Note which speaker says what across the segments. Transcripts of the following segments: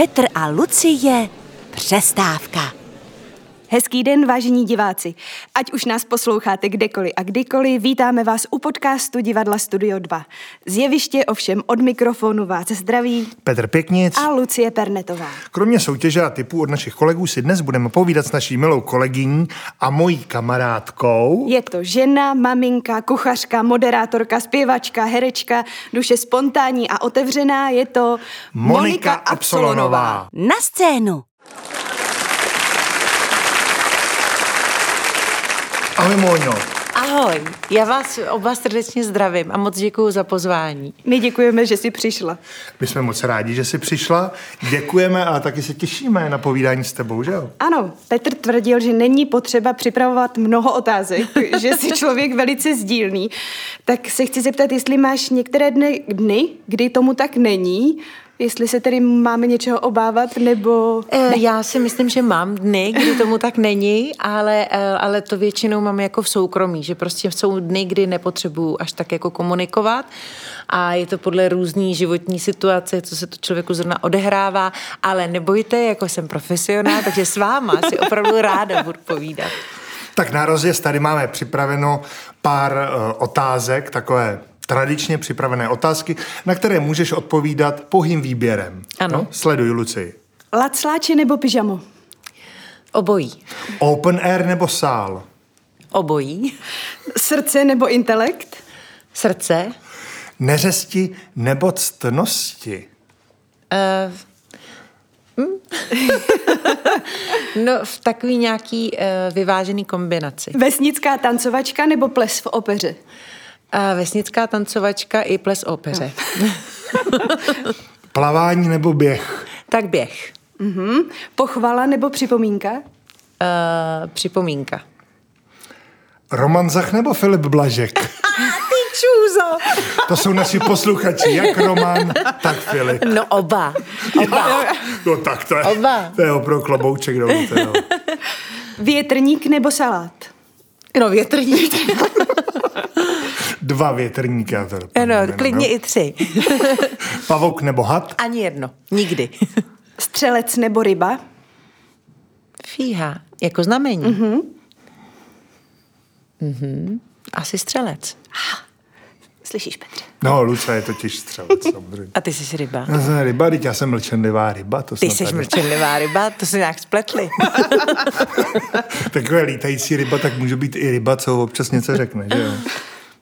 Speaker 1: Petr a Lucie přestávka.
Speaker 2: Hezký den, vážení diváci. Ať už nás posloucháte kdekoliv a kdykoliv, vítáme vás u podcastu Divadla Studio 2. Zjeviště ovšem od mikrofonu vás zdraví
Speaker 3: Petr Pěknic.
Speaker 2: a Lucie Pernetová.
Speaker 3: Kromě soutěže a typů od našich kolegů si dnes budeme povídat s naší milou kolegyní a mojí kamarádkou.
Speaker 2: Je to žena, maminka, kuchařka, moderátorka, zpěvačka, herečka, duše spontánní a otevřená, je to
Speaker 3: Monika Absolonová.
Speaker 1: Na scénu.
Speaker 3: Ahoj Moňo.
Speaker 4: Ahoj, já vás oba srdečně zdravím a moc děkuji za pozvání.
Speaker 2: My děkujeme, že jsi přišla.
Speaker 3: My jsme moc rádi, že jsi přišla. Děkujeme a taky se těšíme na povídání s tebou, že jo?
Speaker 2: Ano, Petr tvrdil, že není potřeba připravovat mnoho otázek, že jsi člověk velice sdílný. Tak se chci zeptat, jestli máš některé dny, dny, kdy tomu tak není, jestli se tedy máme něčeho obávat, nebo...
Speaker 4: E, já si myslím, že mám dny, kdy tomu tak není, ale, e, ale to většinou mám jako v soukromí, že prostě jsou dny, kdy nepotřebuju až tak jako komunikovat. A je to podle různý životní situace, co se to člověku zrovna odehrává, ale nebojte, jako jsem profesionál, takže s váma si opravdu ráda budu povídat.
Speaker 3: Tak na rozjezd tady máme připraveno pár uh, otázek, takové tradičně připravené otázky, na které můžeš odpovídat pohým výběrem.
Speaker 4: Ano.
Speaker 3: No? Sleduj, Luci.
Speaker 2: Lacláče nebo pyžamo?
Speaker 4: Obojí.
Speaker 3: Open air nebo sál?
Speaker 4: Obojí.
Speaker 2: Srdce nebo intelekt?
Speaker 4: Srdce.
Speaker 3: Neřesti nebo ctnosti?
Speaker 4: Uh, no, v takový nějaký uh, vyvážený kombinaci.
Speaker 2: Vesnická tancovačka nebo ples v opeře?
Speaker 4: A vesnická tancovačka i ples opeře.
Speaker 3: Plavání nebo běh?
Speaker 4: tak běh.
Speaker 2: Mhm. Pochvala nebo připomínka?
Speaker 4: Uh, připomínka.
Speaker 3: Roman Zach nebo Filip Blažek?
Speaker 4: Ty čůzo!
Speaker 3: To jsou naši posluchači, jak Roman, tak Filip.
Speaker 4: No oba. Oba.
Speaker 3: No tak to je,
Speaker 4: Oba.
Speaker 3: to je opravdu klobouček dolů. to jo.
Speaker 2: Větrník nebo salát?
Speaker 4: No větrník.
Speaker 3: Dva větrníky. Já doplním,
Speaker 4: klidně
Speaker 3: jo.
Speaker 4: i tři.
Speaker 3: Pavouk nebo had?
Speaker 4: Ani jedno. Nikdy.
Speaker 2: Střelec nebo ryba?
Speaker 4: Fíha. Jako znamení. Mhm. Mhm. Asi střelec.
Speaker 2: Slyšíš, Petře?
Speaker 3: No, Luca je totiž střelec, samozřejmě.
Speaker 4: A ty jsi ryba.
Speaker 3: Já jsem ryba, teď já jsem mlčenlivá ryba. To
Speaker 4: Ty jsi
Speaker 3: tady-
Speaker 4: mlčenlivá ryba, to se nějak spletli.
Speaker 3: Takové lítající ryba, tak může být i ryba, co občas něco řekne, že jo?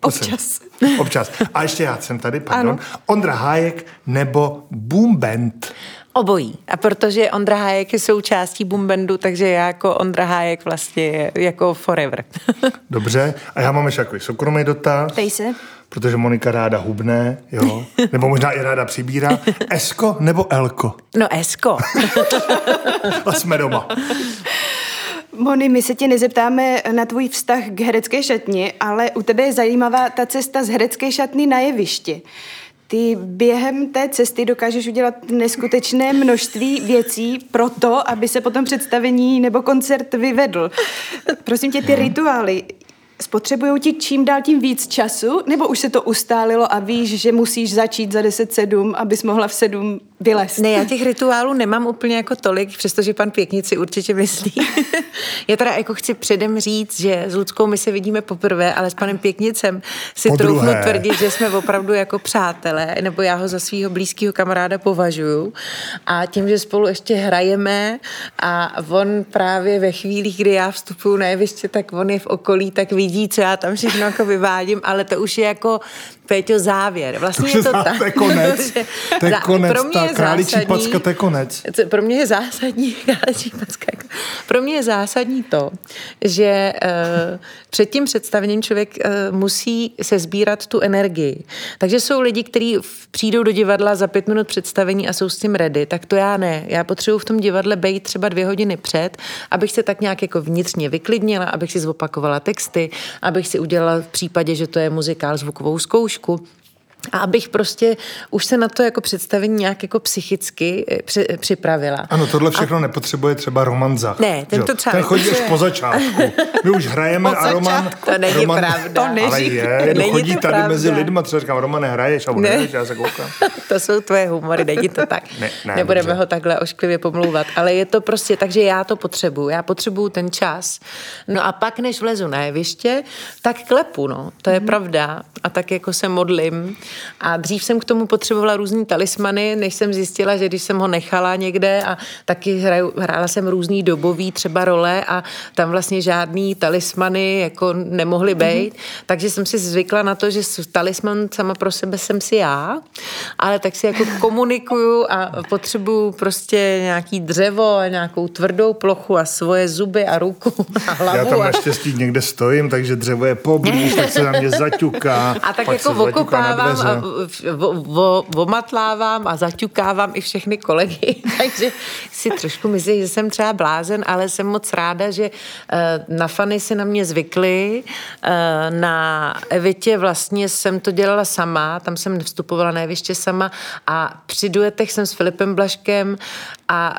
Speaker 2: Občas.
Speaker 3: Občas. A ještě já jsem tady, pardon.
Speaker 2: Ano.
Speaker 3: Ondra Hájek nebo Boom Band?
Speaker 4: Obojí. A protože Ondra Hájek je součástí Bumbendu, takže já jako Ondra Hájek vlastně jako forever.
Speaker 3: Dobře. A já mám ještě takový soukromý dotaz.
Speaker 2: Ptej se.
Speaker 3: Protože Monika ráda hubne, jo. Nebo možná i ráda přibírá. Esko nebo Elko?
Speaker 4: No Esko.
Speaker 3: A jsme doma.
Speaker 2: Moni, my se tě nezeptáme na tvůj vztah k herecké šatně, ale u tebe je zajímavá ta cesta z herecké šatny na jeviště. Ty během té cesty dokážeš udělat neskutečné množství věcí pro to, aby se potom představení nebo koncert vyvedl. Prosím tě, ty rituály, spotřebují ti čím dál tím víc času, nebo už se to ustálilo a víš, že musíš začít za 10-7, abys mohla v 7 vylézt?
Speaker 4: Ne, já těch rituálů nemám úplně jako tolik, přestože pan Pěknici určitě myslí. já teda jako chci předem říct, že s Ludskou my se vidíme poprvé, ale s panem Pěknicem si
Speaker 3: Podruhé.
Speaker 4: troufnu tvrdit, že jsme opravdu jako přátelé, nebo já ho za svého blízkého kamaráda považuju. A tím, že spolu ještě hrajeme a on právě ve chvílích, kdy já vstupuju na jeviště, tak on je v okolí, tak vidí, co já tam všechno jako vyvádím, ale to už je jako Péťo závěr. Vlastně
Speaker 3: To
Speaker 4: je
Speaker 3: je
Speaker 4: to tak.
Speaker 3: to je konec. To je konec,
Speaker 4: pro mě
Speaker 3: ta
Speaker 4: je
Speaker 3: králičí
Speaker 4: zásadní-
Speaker 3: packa, to je konec.
Speaker 4: Pro mě je zásadní, králičí packa, pro mě je zásadní to, že uh, před tím představením člověk uh, musí se sbírat tu energii. Takže jsou lidi, kteří přijdou do divadla za pět minut představení a jsou s tím ready, tak to já ne. Já potřebuji v tom divadle být třeba dvě hodiny před, abych se tak nějak jako vnitřně vyklidnila, abych si zopakovala texty, abych si udělala v případě, že to je muzikál zvukovou zkoušku. político a abych prostě už se na to jako představení nějak jako psychicky eh, při, připravila.
Speaker 3: Ano, tohle všechno a... nepotřebuje třeba Roman Zach.
Speaker 4: Ne, ten to třeba
Speaker 3: Ten chodí až po začátku. My už hrajeme a Roman...
Speaker 4: To není
Speaker 3: Roman,
Speaker 4: pravda.
Speaker 3: To ale je,
Speaker 4: není
Speaker 3: chodí
Speaker 4: to
Speaker 3: tady
Speaker 4: pravda.
Speaker 3: mezi lidma, třeba říkám, Roman, nehraješ a on ne. já se koukám.
Speaker 4: to jsou tvoje humory, není to tak.
Speaker 3: Ne, ne,
Speaker 4: Nebudeme
Speaker 3: dobře.
Speaker 4: ho takhle ošklivě pomlouvat, ale je to prostě, takže já to potřebuju, já potřebuju ten čas. No a pak, než vlezu na jeviště, tak klepu, no, to je mm. pravda. A tak jako se modlím. A dřív jsem k tomu potřebovala různý talismany, než jsem zjistila, že když jsem ho nechala někde a taky hraju, hrála jsem různý dobový třeba role a tam vlastně žádný talismany jako nemohly být, mm. takže jsem si zvykla na to, že talisman sama pro sebe jsem si já, ale tak si jako komunikuju a potřebuju prostě nějaký dřevo a nějakou tvrdou plochu a svoje zuby a ruku a hlavu.
Speaker 3: Já tam naštěstí někde stojím, takže dřevo je poblíž, tak se na mě zaťuká.
Speaker 4: A tak jako okopávám. A omatlávám a zaťukávám i všechny kolegy, takže si trošku myslím, že jsem třeba blázen, ale jsem moc ráda, že eh, na fany si na mě zvykli. Eh, Na Evitě vlastně jsem to dělala sama, tam jsem vstupovala na jeviště sama a při duetech jsem s Filipem Blaškem a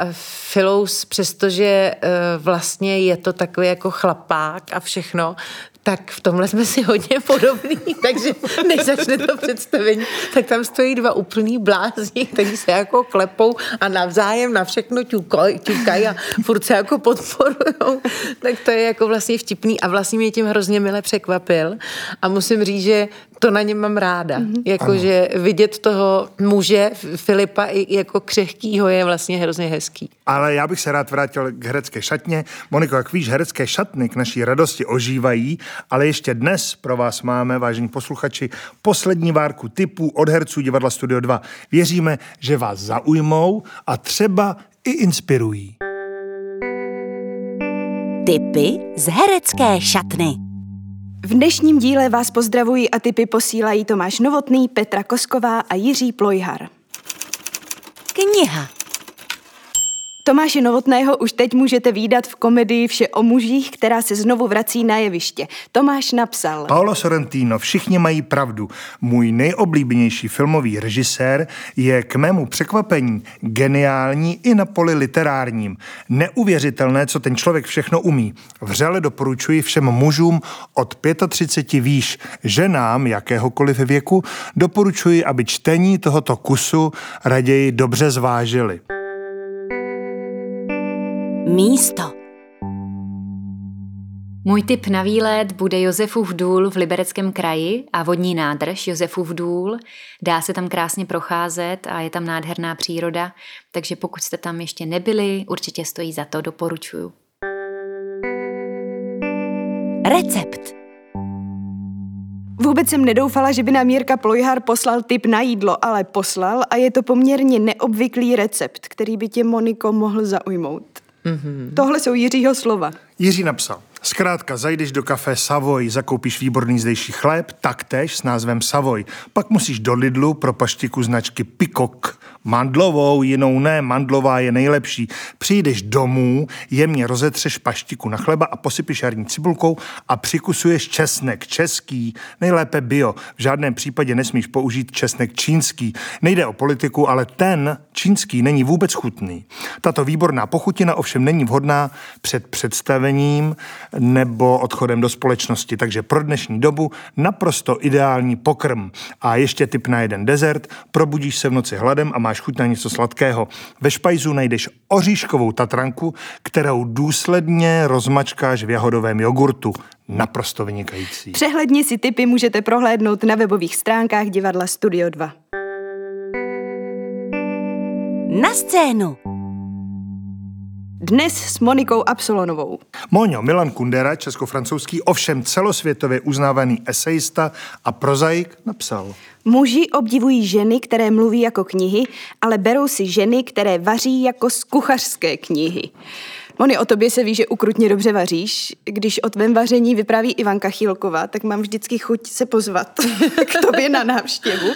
Speaker 4: Filous, přestože eh, vlastně je to takový jako chlapák a všechno, tak v tomhle jsme si hodně podobní, takže než začne to představení, tak tam stojí dva úplný blázni, kteří se jako klepou a navzájem na všechno ťukají ťukaj a furt se jako podporujou. Tak to je jako vlastně vtipný a vlastně mě tím hrozně mile překvapil a musím říct, že to na něm mám ráda. Mm-hmm. Jakože vidět toho muže Filipa i jako křehkýho je vlastně hrozně hezký.
Speaker 3: Ale já bych se rád vrátil k herecké šatně. Moniko, jak víš, herecké šatny k naší radosti ožívají, ale ještě dnes pro vás máme, vážení posluchači, poslední várku typů od herců divadla Studio 2. Věříme, že vás zaujmou a třeba i inspirují.
Speaker 1: Tipy z herecké šatny.
Speaker 2: V dnešním díle vás pozdravují a typy posílají Tomáš Novotný, Petra Kosková a Jiří Plojhar.
Speaker 1: Kniha.
Speaker 2: Tomáše Novotného už teď můžete výdat v komedii Vše o mužích, která se znovu vrací na jeviště. Tomáš napsal.
Speaker 3: Paolo Sorrentino, všichni mají pravdu. Můj nejoblíbenější filmový režisér je k mému překvapení geniální i na poli literárním. Neuvěřitelné, co ten člověk všechno umí. Vřele doporučuji všem mužům od 35 výš, ženám jakéhokoliv věku, doporučuji, aby čtení tohoto kusu raději dobře zvážili.
Speaker 1: Místo.
Speaker 5: Můj tip na výlet bude Josefův důl v Libereckém kraji a vodní nádrž Josefův důl. Dá se tam krásně procházet a je tam nádherná příroda, takže pokud jste tam ještě nebyli, určitě stojí za to, doporučuju.
Speaker 1: Recept.
Speaker 2: Vůbec jsem nedoufala, že by nám Jirka Plojhar poslal tip na jídlo, ale poslal a je to poměrně neobvyklý recept, který by tě, Moniko, mohl zaujmout. Mm-hmm. Tohle jsou Jiřího slova.
Speaker 3: Jiří napsal. Zkrátka, zajdeš do kafe Savoy, zakoupíš výborný zdejší chléb, taktéž s názvem Savoy. Pak musíš do Lidlu pro paštiku značky Pikok. Mandlovou, jinou ne, mandlová je nejlepší. Přijdeš domů, jemně rozetřeš paštiku na chleba a posypíš jarní cibulkou a přikusuješ česnek český, nejlépe bio. V žádném případě nesmíš použít česnek čínský. Nejde o politiku, ale ten čínský není vůbec chutný. Tato výborná pochutina ovšem není vhodná před představením nebo odchodem do společnosti, takže pro dnešní dobu naprosto ideální pokrm. A ještě tip na jeden dezert, probudíš se v noci hladem a máš chuť na něco sladkého. Ve špajzu najdeš oříškovou tatranku, kterou důsledně rozmačkáš v jahodovém jogurtu. Naprosto vynikající.
Speaker 2: Přehledně si tipy můžete prohlédnout na webových stránkách divadla Studio 2.
Speaker 1: Na scénu.
Speaker 2: Dnes s Monikou Absolonovou.
Speaker 3: Moňo Milan Kundera, česko-francouzský, ovšem celosvětově uznávaný esejista a prozaik, napsal.
Speaker 2: Muži obdivují ženy, které mluví jako knihy, ale berou si ženy, které vaří jako z kuchařské knihy. Moni, o tobě se ví, že ukrutně dobře vaříš. Když o tvém vaření vypráví Ivanka Chýlková, tak mám vždycky chuť se pozvat k tobě na návštěvu.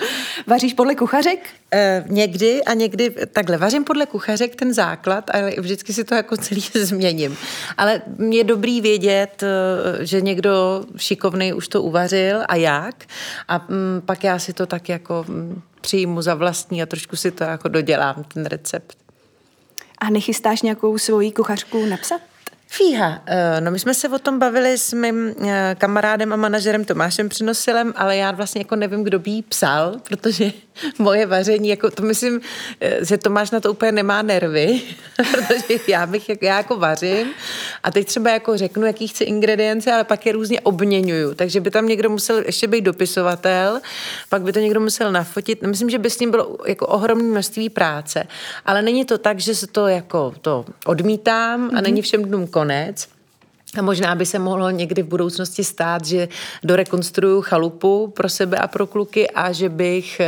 Speaker 2: Vaříš podle kuchařek?
Speaker 4: E, někdy a někdy takhle. Vařím podle kuchařek ten základ, ale vždycky si to jako celý změním. Ale je dobrý vědět, eh, že někdo šikovný už to uvařil a jak. A m, mm, pak já si to tak jako mm, přijmu za vlastní a trošku si to jako dodělám, ten recept.
Speaker 2: A nechystáš nějakou svoji kuchařku napsat?
Speaker 4: Fíha, eh, no my jsme se o tom bavili s mým eh, kamarádem a manažerem Tomášem Přenosilem, ale já vlastně jako nevím, kdo by jí psal, protože moje vaření, jako to myslím, eh, že Tomáš na to úplně nemá nervy, protože já bych, já jako vařím a teď třeba jako řeknu, jaký chci ingredience, ale pak je různě obměňuju, takže by tam někdo musel ještě být dopisovatel, pak by to někdo musel nafotit, myslím, že by s ním bylo jako ohromné množství práce, ale není to tak, že se to jako to odmítám a mm-hmm. není všem dnům konec. A možná by se mohlo někdy v budoucnosti stát, že dorekonstruju chalupu pro sebe a pro kluky a že bych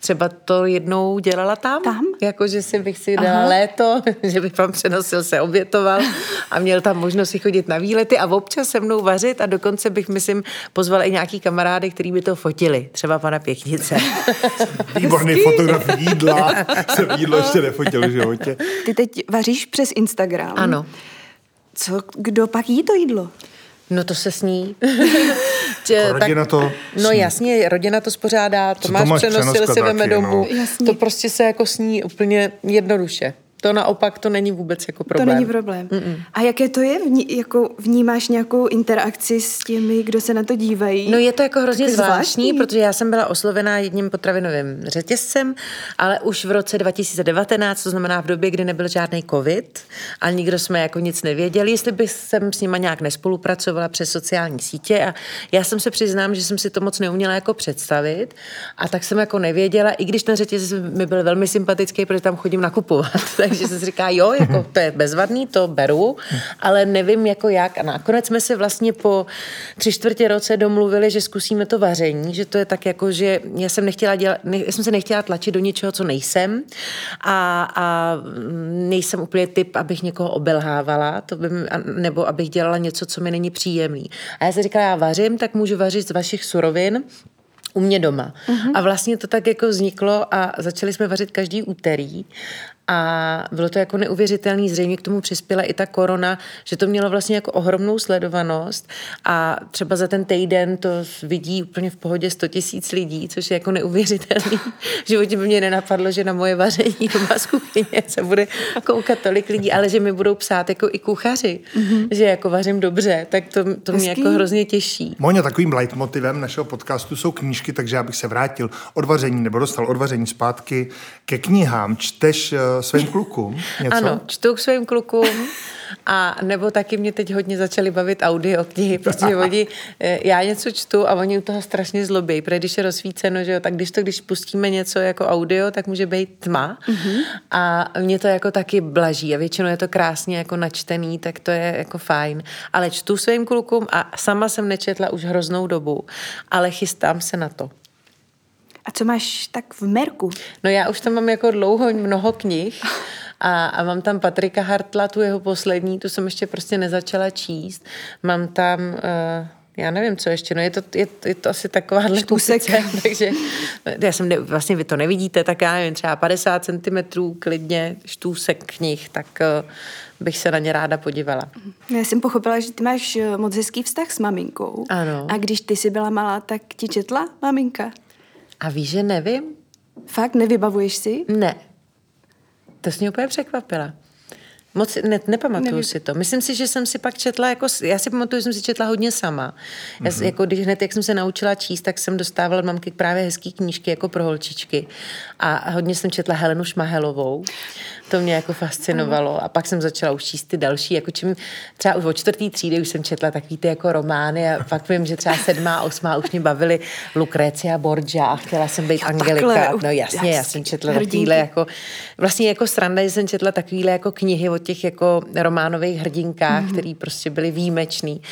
Speaker 4: třeba to jednou dělala tam.
Speaker 2: Tam?
Speaker 4: Jako, že si bych si dala Aha. léto, že bych vám přenosil, se obětoval a měl tam možnost si chodit na výlety a občas se mnou vařit a dokonce bych, myslím, pozval i nějaký kamarády, který by to fotili. Třeba pana Pěknice.
Speaker 3: Výborný fotograf jídla. Jsem jídlo ještě nefotil v životě.
Speaker 2: Ty teď vaříš přes Instagram.
Speaker 4: Ano.
Speaker 2: Co, kdo pak jí to jídlo?
Speaker 4: No to se sní.
Speaker 3: Jako rodina to
Speaker 4: No sní. jasně, rodina to spořádá, Tomáš, Tomáš přenosil si veme domů. No. To prostě se jako sní úplně jednoduše. To naopak to není vůbec jako problém.
Speaker 2: To není problém. Mm-mm. A jaké to je? Vní, jako vnímáš nějakou interakci s těmi, kdo se na to dívají?
Speaker 4: No je to jako hrozně zvláštní, zvláštní, protože já jsem byla oslovená jedním potravinovým řetězcem, ale už v roce 2019, to znamená v době, kdy nebyl žádný covid a nikdo jsme jako nic nevěděli, jestli bych jsem s nima nějak nespolupracovala přes sociální sítě a já jsem se přiznám, že jsem si to moc neuměla jako představit a tak jsem jako nevěděla, i když ten řetězec mi byl velmi sympatický, protože tam chodím nakupovat, takže si říká, jo, jako to je bezvadný, to beru, ale nevím jako jak. A nakonec jsme se vlastně po tři čtvrtě roce domluvili, že zkusíme to vaření, že to je tak jako, že já jsem nechtěla dělat, ne, já jsem se nechtěla tlačit do něčeho, co nejsem a, a nejsem úplně typ, abych někoho obelhávala, to by, nebo abych dělala něco, co mi není příjemný. A já jsem říkala, já vařím, tak můžu vařit z vašich surovin, u mě doma. Uh-huh. A vlastně to tak jako vzniklo a začali jsme vařit každý úterý a bylo to jako neuvěřitelný, zřejmě k tomu přispěla i ta korona, že to mělo vlastně jako ohromnou sledovanost a třeba za ten týden to vidí úplně v pohodě 100 tisíc lidí, což je jako neuvěřitelný. V životě by mě nenapadlo, že na moje vaření doma z kuchyně se bude koukat tolik lidí, ale že mi budou psát jako i kuchaři, mm-hmm. že jako vařím dobře, tak to, to mě jako hrozně těší.
Speaker 3: Moně, takovým leitmotivem našeho podcastu jsou knížky, takže já bych se vrátil od vaření nebo dostal od vaření zpátky ke knihám. Čteš eh, svým klukům něco?
Speaker 4: Ano, čtu k svým klukům. A nebo taky mě teď hodně začaly bavit audio knihy, protože oni, eh, já něco čtu a oni u toho strašně zlobí, protože když je rozsvíceno, že jo, tak když to, když pustíme něco jako audio, tak může být tma mm-hmm. a mě to jako taky blaží a většinou je to krásně jako načtený, tak to je jako fajn. Ale čtu svým klukům a sama jsem nečetla už hroznou dobu, ale chystám se na to.
Speaker 2: A co máš tak v Merku?
Speaker 4: No já už tam mám jako dlouho mnoho knih a, a mám tam Patrika Hartla, tu jeho poslední, tu jsem ještě prostě nezačala číst. Mám tam... Uh, já nevím, co ještě, no je to, je, je to asi takováhle kusice, takže já jsem, ne, vlastně vy to nevidíte, tak já nevím, třeba 50 cm klidně štůsek knih, tak uh, bych se na ně ráda podívala.
Speaker 2: Já jsem pochopila, že ty máš moc hezký vztah s maminkou.
Speaker 4: Ano.
Speaker 2: A když ty jsi byla malá, tak ti četla maminka?
Speaker 4: A víš, že nevím?
Speaker 2: Fakt, nevybavuješ si?
Speaker 4: Ne. To jsi mě úplně překvapila. Moc ne, nepamatuju Nevím. si to. Myslím si, že jsem si pak četla, jako, já si pamatuju, že jsem si četla hodně sama. Já, mm-hmm. jako, když hned, jak jsem se naučila číst, tak jsem dostávala od mamky právě hezký knížky jako pro holčičky. A hodně jsem četla Helenu Šmahelovou. To mě jako fascinovalo. A pak jsem začala už číst ty další, jako čím třeba už od čtvrtý třídy už jsem četla takový ty jako romány a pak vím, že třeba sedmá, osmá už mě bavily Lucrecia Borgia a chtěla jsem být jo, Angelika. Takhle, no jasně, já jsem četla takovýhle jako, vlastně jako sranda, že jsem četla takovýhle jako knihy od těch jako románových hrdinkách, mm-hmm. který prostě byly výjimečný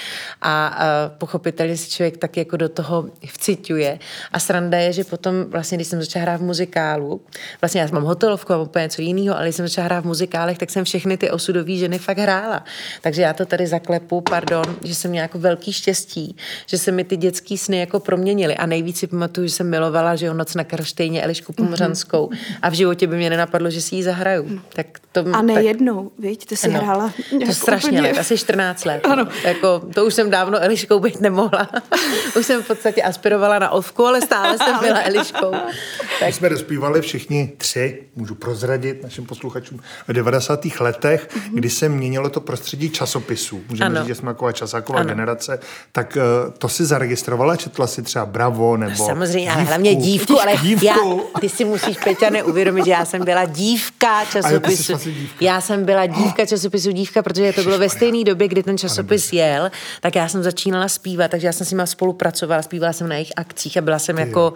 Speaker 4: a, a pochopitelně si člověk tak jako do toho vciťuje. A sranda je, že potom vlastně, když jsem začala hrát v muzikálu, vlastně já mám hotelovku a úplně něco jiného, ale když jsem začala hrát v muzikálech, tak jsem všechny ty osudové ženy fakt hrála. Takže já to tady zaklepu, pardon, že jsem měla jako velký štěstí, že se mi ty dětský sny jako proměnily. A nejvíc si pamatuju, že jsem milovala, že jo, noc na Karštejně Elišku Pomořanskou a v životě by mě nenapadlo, že si ji zahraju. Tak to,
Speaker 2: A ne
Speaker 4: tak,
Speaker 2: jednou, viď? To si
Speaker 4: no,
Speaker 2: hrála
Speaker 4: To strašně úplně... let, asi 14 let. Ano. Jako, to už jsem dávno Eliškou být nemohla. už jsem v podstatě aspirovala na ovku, ale stále jsem byla Eliškou.
Speaker 3: Tak. My jsme dospívali všichni tři, můžu prozradit našim posluchačům, v 90. letech, mm-hmm. kdy se měnilo to prostředí časopisů. Můžeme ano. říct, že jsme jako časáková ano. generace. Tak uh, to si zaregistrovala, četla si třeba Bravo nebo
Speaker 4: no, Samozřejmě, dívku. ale hlavně dívku, ale dívku. Já, ty si musíš, Peťa, neuvědomit, že já jsem byla dívka časopisu.
Speaker 3: Dívka.
Speaker 4: Já jsem byla dívka časopisu dívka, protože to bylo ve stejné době, kdy ten časopis jel, tak já jsem začínala zpívat, takže já jsem s nimi spolupracovala, zpívala jsem na jejich akcích a byla jsem jako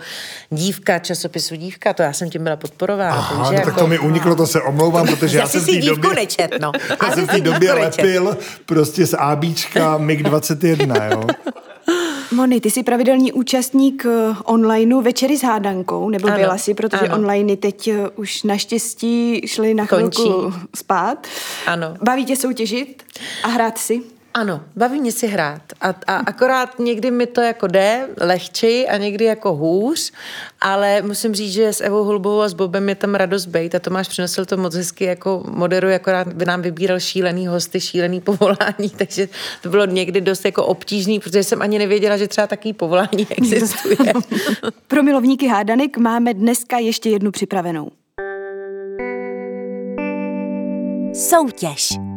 Speaker 4: dívka časopisu dívka, to já jsem tím byla podporována.
Speaker 3: Aha,
Speaker 4: takže
Speaker 3: no, jako... tak to mi uniklo, to se omlouvám, protože já, já jsem v té době...
Speaker 4: nečet, no.
Speaker 3: já jsem v té době lepil prostě z ABčka MiG-21, jo.
Speaker 2: Moni, ty jsi pravidelný účastník eh, onlineu Večery s hádankou, nebo ano, byla si, protože ano. online teď eh, už naštěstí šli na chvilku Končí. spát.
Speaker 4: Ano.
Speaker 2: Baví tě soutěžit a hrát si?
Speaker 4: Ano, baví mě si hrát. A, a akorát někdy mi to jako jde lehčej a někdy jako hůř, ale musím říct, že s Evou Hulbovou a s Bobem je tam radost bejt a Tomáš přinesl to moc hezky jako moderuje, akorát by nám vybíral šílený hosty, šílený povolání, takže to bylo někdy dost jako obtížný, protože jsem ani nevěděla, že třeba takový povolání existuje.
Speaker 2: Pro milovníky hádanek máme dneska ještě jednu připravenou.
Speaker 1: Soutěž.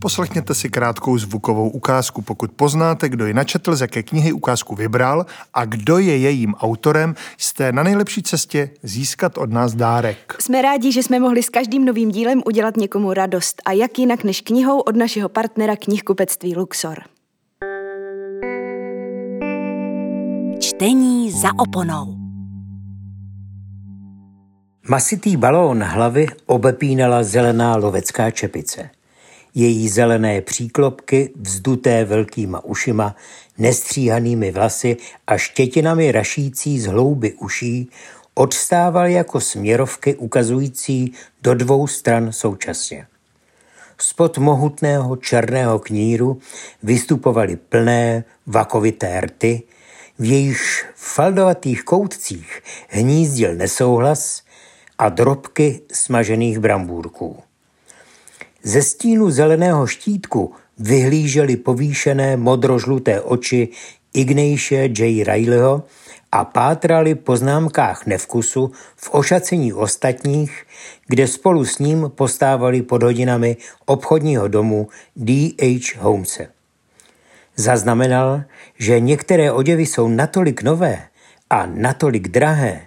Speaker 3: Poslechněte si krátkou zvukovou ukázku. Pokud poznáte, kdo ji načetl, z jaké knihy ukázku vybral a kdo je jejím autorem, jste na nejlepší cestě získat od nás dárek.
Speaker 2: Jsme rádi, že jsme mohli s každým novým dílem udělat někomu radost a jak jinak než knihou od našeho partnera knihkupectví Luxor.
Speaker 1: Čtení za oponou.
Speaker 6: Masitý balón hlavy obepínala zelená lovecká čepice. Její zelené příklopky, vzduté velkýma ušima, nestříhanými vlasy a štětinami rašící z hlouby uší, odstával jako směrovky ukazující do dvou stran současně. Spod mohutného černého kníru vystupovaly plné, vakovité rty, v jejíž faldovatých koutcích hnízdil nesouhlas a drobky smažených brambůrků. Ze stínu zeleného štítku vyhlížely povýšené modrožluté oči Ignejše J. Rileyho a pátrali po známkách nevkusu v ošacení ostatních, kde spolu s ním postávali pod hodinami obchodního domu D.H. Holmese. Zaznamenal, že některé oděvy jsou natolik nové a natolik drahé,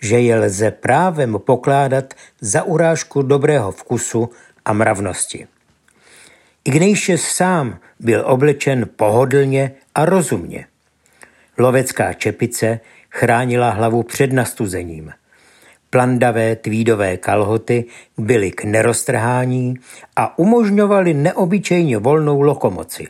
Speaker 6: že je lze právem pokládat za urážku dobrého vkusu a mravnosti. Ignatius sám byl oblečen pohodlně a rozumně. Lovecká čepice chránila hlavu před nastuzením. Plandavé tvídové kalhoty byly k neroztrhání a umožňovaly neobyčejně volnou lokomoci.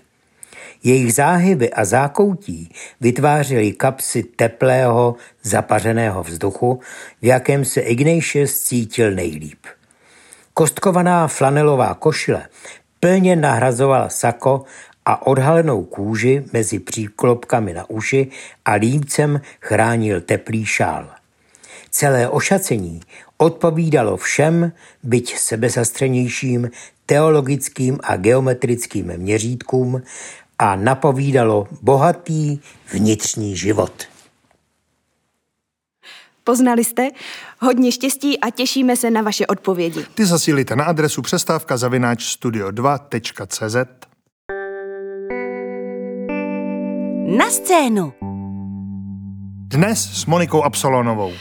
Speaker 6: Jejich záhyby a zákoutí vytvářely kapsy teplého, zapařeného vzduchu, v jakém se Ignatius cítil nejlíp. Kostkovaná flanelová košile plně nahrazovala sako a odhalenou kůži mezi příklopkami na uši a límcem chránil teplý šál. Celé ošacení odpovídalo všem, byť sebezastřenějším teologickým a geometrickým měřítkům a napovídalo bohatý vnitřní život.
Speaker 2: Poznali jste? Hodně štěstí a těšíme se na vaše odpovědi.
Speaker 3: Ty zasílíte na adresu přestávka zavináč studio2.cz
Speaker 1: Na scénu!
Speaker 3: Dnes s Monikou Absolonovou.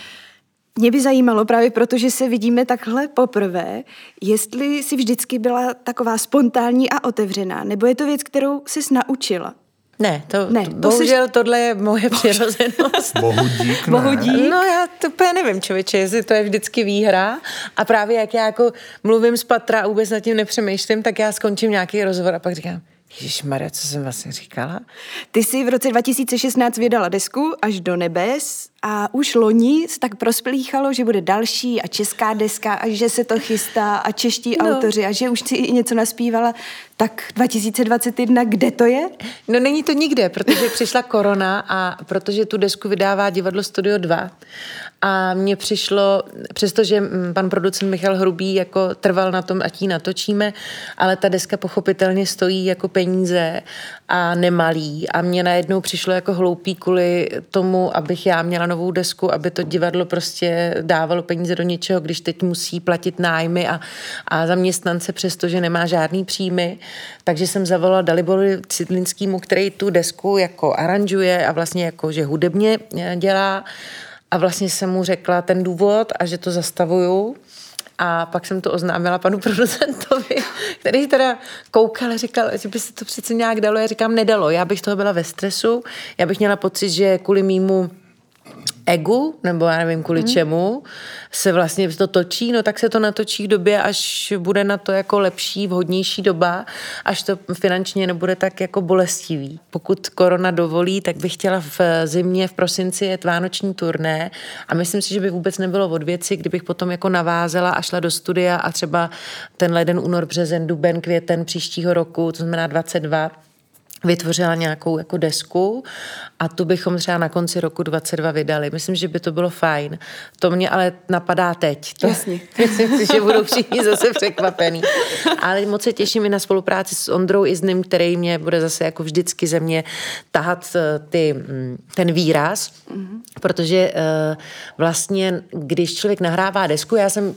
Speaker 2: Mě by zajímalo právě proto, že se vidíme takhle poprvé, jestli si vždycky byla taková spontánní a otevřená, nebo je to věc, kterou jsi naučila?
Speaker 4: Ne, to,
Speaker 2: Ne,
Speaker 4: to bohužel jsi... tohle je moje přirozenost.
Speaker 3: Bohu dík, ne?
Speaker 2: Bohu dík.
Speaker 4: No já to úplně nevím, člověče, jestli to je vždycky výhra a právě jak já jako mluvím z patra a vůbec nad tím nepřemýšlím, tak já skončím nějaký rozhovor a pak říkám, Ježíš Maria, co jsem vlastně říkala?
Speaker 2: Ty jsi v roce 2016 vydala desku Až do nebes a už loni se tak prosplíchalo, že bude další a česká deska a že se to chystá a čeští
Speaker 4: no.
Speaker 2: autoři a že už si i něco naspívala. Tak 2021, kde to je?
Speaker 4: No není to nikde, protože přišla korona a protože tu desku vydává divadlo Studio 2 a mně přišlo, přestože pan producent Michal Hrubý jako trval na tom, ať ji natočíme, ale ta deska pochopitelně stojí jako peníze a nemalý a mně najednou přišlo jako hloupý kvůli tomu, abych já měla novou desku, aby to divadlo prostě dávalo peníze do něčeho, když teď musí platit nájmy a, a zaměstnance, přestože nemá žádný příjmy. Takže jsem zavolala Daliboru Cidlinskýmu, který tu desku jako aranžuje a vlastně jako, že hudebně eh, dělá. A vlastně jsem mu řekla ten důvod a že to zastavuju. A pak jsem to oznámila panu producentovi, který teda koukal a říkal, že by se to přece nějak dalo. Já říkám, nedalo. Já bych toho byla ve stresu. Já bych měla pocit, že kvůli mýmu egu, nebo já nevím kvůli čemu, se vlastně to točí, no tak se to natočí v době, až bude na to jako lepší, vhodnější doba, až to finančně nebude tak jako bolestivý. Pokud korona dovolí, tak bych chtěla v zimě, v prosinci jet vánoční turné a myslím si, že by vůbec nebylo od věci, kdybych potom jako navázela a šla do studia a třeba ten leden, únor, březen, duben, květen příštího roku, to znamená 22, vytvořila nějakou jako desku a tu bychom třeba na konci roku 22 vydali. Myslím, že by to bylo fajn. To mě ale napadá teď. To,
Speaker 2: Jasně.
Speaker 4: Myslím si, že budou všichni zase překvapení. Ale moc se těším i na spolupráci s Ondrou Iznym, který mě bude zase jako vždycky ze mě tahat eh, ty, mm, ten výraz, mm-hmm. protože uh, vlastně, když člověk nahrává desku, já jsem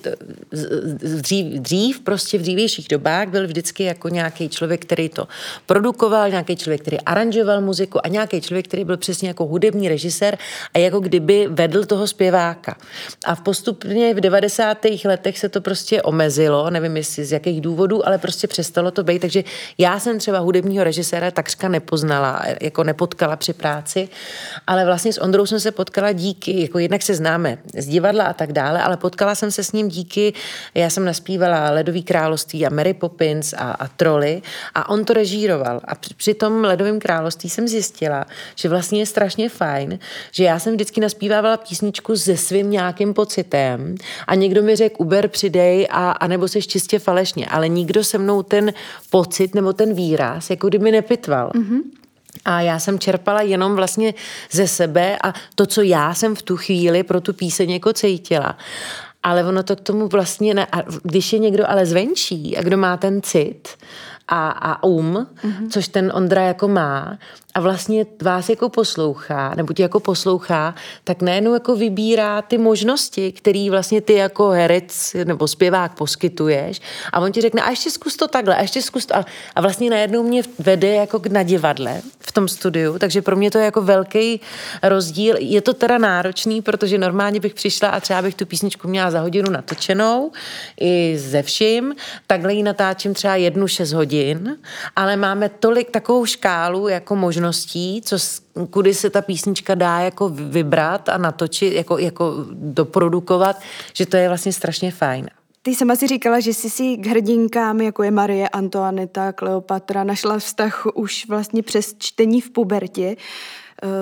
Speaker 4: dřív, dřív, prostě v dřívějších dobách byl vždycky jako nějaký člověk, který to produkoval, nějaký člověk, který aranžoval muziku a nějaký člověk, který byl přesně jako hudební režisér a jako kdyby vedl toho zpěváka. A v postupně v 90. letech se to prostě omezilo, nevím jestli z jakých důvodů, ale prostě přestalo to být, takže já jsem třeba hudebního režiséra takřka nepoznala, jako nepotkala při práci, ale vlastně s Ondrou jsem se potkala díky, jako jednak se známe z divadla a tak dále, ale potkala jsem se s ním díky, já jsem naspívala Ledový království a Mary Poppins a, a Troly a on to režíroval a při, při tom Ledovém království jsem zjistila, že vlastně je strašně fajn, že já jsem vždycky naspívávala písničku se svým nějakým pocitem a někdo mi řekl Uber přidej a, a nebo seš čistě falešně, ale nikdo se mnou ten pocit nebo ten výraz jako kdyby nepitval. Mm-hmm. A já jsem čerpala jenom vlastně ze sebe a to, co já jsem v tu chvíli pro tu píseň jako cítila. Ale ono to k tomu vlastně, ne, a když je někdo ale zvenčí a kdo má ten cit a, a um, mm-hmm. což ten Ondra jako má, a vlastně vás jako poslouchá, nebo tě jako poslouchá, tak najednou jako vybírá ty možnosti, které vlastně ty jako herec nebo zpěvák poskytuješ a on ti řekne, a ještě zkus to takhle, a ještě zkus to. A, a vlastně najednou mě vede jako na divadle v tom studiu, takže pro mě to je jako velký rozdíl. Je to teda náročný, protože normálně bych přišla a třeba bych tu písničku měla za hodinu natočenou i ze vším, takhle ji natáčím třeba jednu šest hodin, ale máme tolik takovou škálu jako možností, co, kudy se ta písnička dá jako vybrat a natočit, jako, jako doprodukovat, že to je vlastně strašně fajn.
Speaker 2: Ty sama si říkala, že jsi si k hrdinkám, jako je Marie Antoaneta, Kleopatra, našla vztah už vlastně přes čtení v pubertě.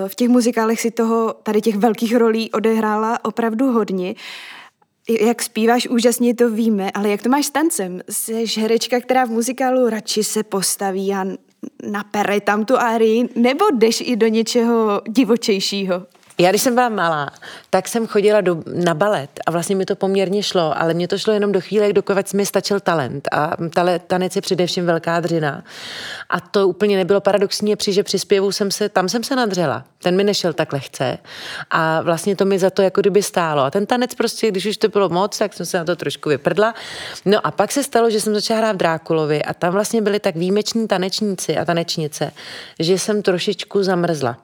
Speaker 2: V těch muzikálech si toho, tady těch velkých rolí odehrála opravdu hodně. Jak zpíváš, úžasně to víme, ale jak to máš s tancem? Jsi herečka, která v muzikálu radši se postaví a napere tam tu árii, nebo jdeš i do něčeho divočejšího?
Speaker 4: Já, když jsem byla malá, tak jsem chodila do, na balet a vlastně mi to poměrně šlo, ale mě to šlo jenom do chvíle, dokud mi stačil talent. A tale, tanec je především velká dřina. A to úplně nebylo paradoxní, že při zpěvu jsem se, tam jsem se nadřela. Ten mi nešel tak lehce. A vlastně to mi za to jako kdyby stálo. A ten tanec prostě, když už to bylo moc, tak jsem se na to trošku vyprdla. No a pak se stalo, že jsem začala hrát v Drákulovi a tam vlastně byli tak výjimeční tanečníci a tanečnice, že jsem trošičku zamrzla.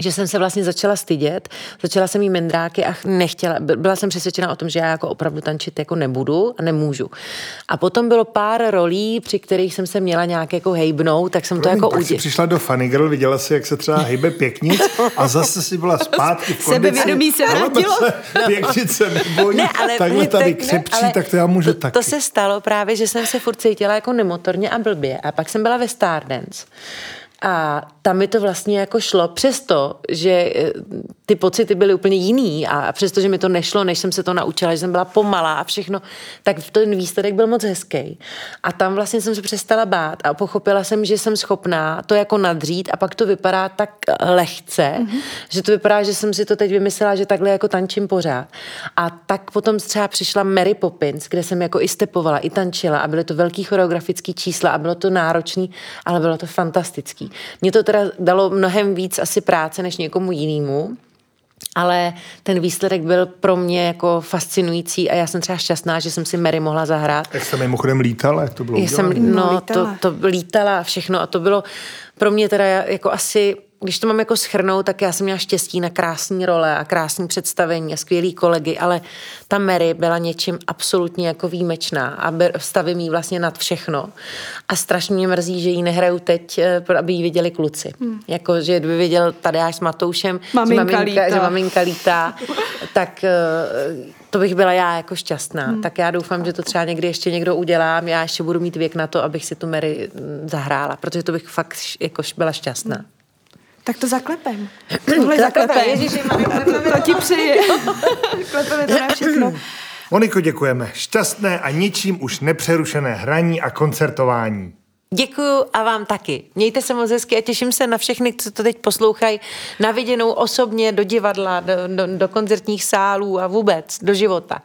Speaker 4: Že jsem se vlastně začala stydět, začala jsem jí mendráky a nechtěla, byla jsem přesvědčena o tom, že já jako opravdu tančit jako nebudu a nemůžu. A potom bylo pár rolí, při kterých jsem se měla nějak jako hejbnout, tak jsem
Speaker 3: Promiň,
Speaker 4: to jako
Speaker 3: jsi přišla do Funny Girl, viděla si, jak se třeba hejbe pěknic a zase si byla zpátky v kondici.
Speaker 2: Sebevědomí se vrátilo.
Speaker 3: Se pěknice nebojí, ne, ale, takhle tady tak, křepčí, ne, tak to já můžu
Speaker 4: to,
Speaker 3: taky.
Speaker 4: To se stalo právě, že jsem se furt cítila jako nemotorně a blbě a pak jsem byla ve Stardance. A tam mi to vlastně jako šlo, přesto, že eh, ty pocity byly úplně jiný a přesto, že mi to nešlo, než jsem se to naučila, že jsem byla pomalá a všechno, tak ten výsledek byl moc hezký. A tam vlastně jsem se přestala bát a pochopila jsem, že jsem schopná to jako nadřít a pak to vypadá tak lehce, mm-hmm. že to vypadá, že jsem si to teď vymyslela, že takhle jako tančím pořád. A tak potom třeba přišla Mary Poppins, kde jsem jako i stepovala, i tančila a byly to velký choreografický čísla a bylo to náročný, ale bylo to fantastický. Mě to teda dalo mnohem víc asi práce než někomu jinému, ale ten výsledek byl pro mě jako fascinující a já jsem třeba šťastná, že jsem si Mary mohla zahrát.
Speaker 3: Jak jste mimochodem lítala, jak to bylo
Speaker 4: já jsem, No, to, to lítala a všechno a to bylo pro mě teda jako asi když to mám jako schrnout, tak já jsem měla štěstí na krásné role a krásné představení a skvělý kolegy, ale ta Mary byla něčím absolutně jako výjimečná a stavím jí vlastně nad všechno. A strašně mě mrzí, že ji nehraju teď, eh, aby ji viděli kluci. Hmm. Jako, že kdyby viděl Tadeáš s Matoušem,
Speaker 2: maminka
Speaker 4: že, maminka,
Speaker 2: lítá.
Speaker 4: že maminka lítá, tak eh, to bych byla já jako šťastná. Hmm. Tak já doufám, že to třeba někdy ještě někdo udělá. Já ještě budu mít věk na to, abych si tu Mary mm, zahrála, protože to bych fakt jako byla šťastná. Hmm.
Speaker 2: Tak to zaklepem. Tohle zaklepem. Ježiši, to ti přeji. Klepeme to na všechno.
Speaker 3: Moniko, děkujeme. Šťastné a ničím už nepřerušené hraní a koncertování.
Speaker 4: Děkuju a vám taky. Mějte se moc hezky a těším se na všechny, co to teď poslouchají, na viděnou osobně do divadla, do, do, do koncertních sálů a vůbec do života.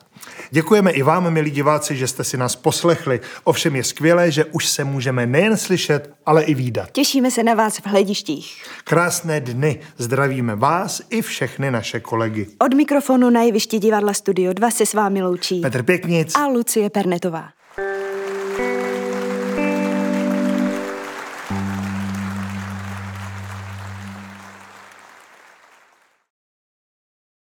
Speaker 3: Děkujeme i vám, milí diváci, že jste si nás poslechli. Ovšem je skvělé, že už se můžeme nejen slyšet, ale i výdat.
Speaker 2: Těšíme se na vás v hledištích.
Speaker 3: Krásné dny. Zdravíme vás i všechny naše kolegy.
Speaker 2: Od mikrofonu na jevišti divadla Studio 2 se s vámi loučí
Speaker 3: Petr Pěknic
Speaker 2: a Lucie Pernetová.